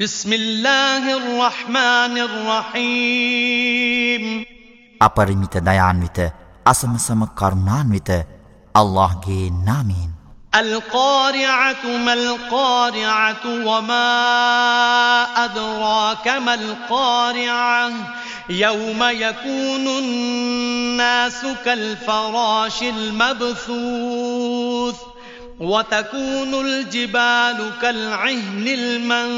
بسم الله الرحمن الرحيم. أبرميت ديان ويت أسم سم قرنان ويت الله جي نامين. القارعة ما القارعة وما أدراك ما القارعة؟ يوم يكون الناس كالفراش المبثوث وتكون الجبال كالعهن المن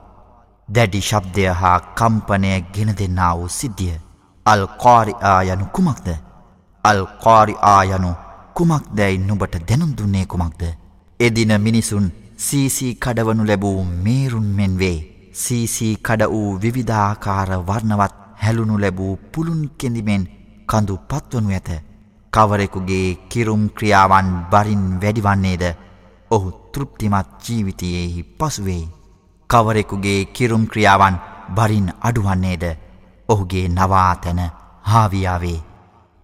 දැඩි ශබ්දය හා කම්පනය ගෙන දෙන්නා වූ සිද්ධිය අල්කෝරිආ යනු කුමක්ද? අල්කෝරිආ යනු කුමක් දැයි නුබට දැනුම් දුන්නේ කුමක්ද? එදින මිනිසුන් සීසී කඩවනු ලැබූ මේරුන් මෙන් වේ සීසී කඩ වූ විවිධාකාර වර්ණවත් හැලුණු ලැබූ පුළුන් කෙඳිමෙන් කඳු පත්වනු ඇත. කවරෙකුගේ කිරුම් ක්‍රියාවන් බරින් වැඩිවන්නේද? ඔහු තෘප්තිමත් ජීවිතයෙහි පසුවෙයි. කවරෙකුගේ කිරුම් ක්‍රියාවන් බරින් අඩුවන්නේද ඔහුගේ නවාතැන හාවියාවේ.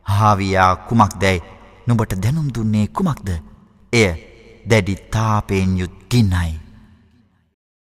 හාවියා කුමක් දැයි නුබට දැනුම් දුන්නේ කුමක්ද. එය දැඩි තාපයෙන් යුත් ගින්නයි.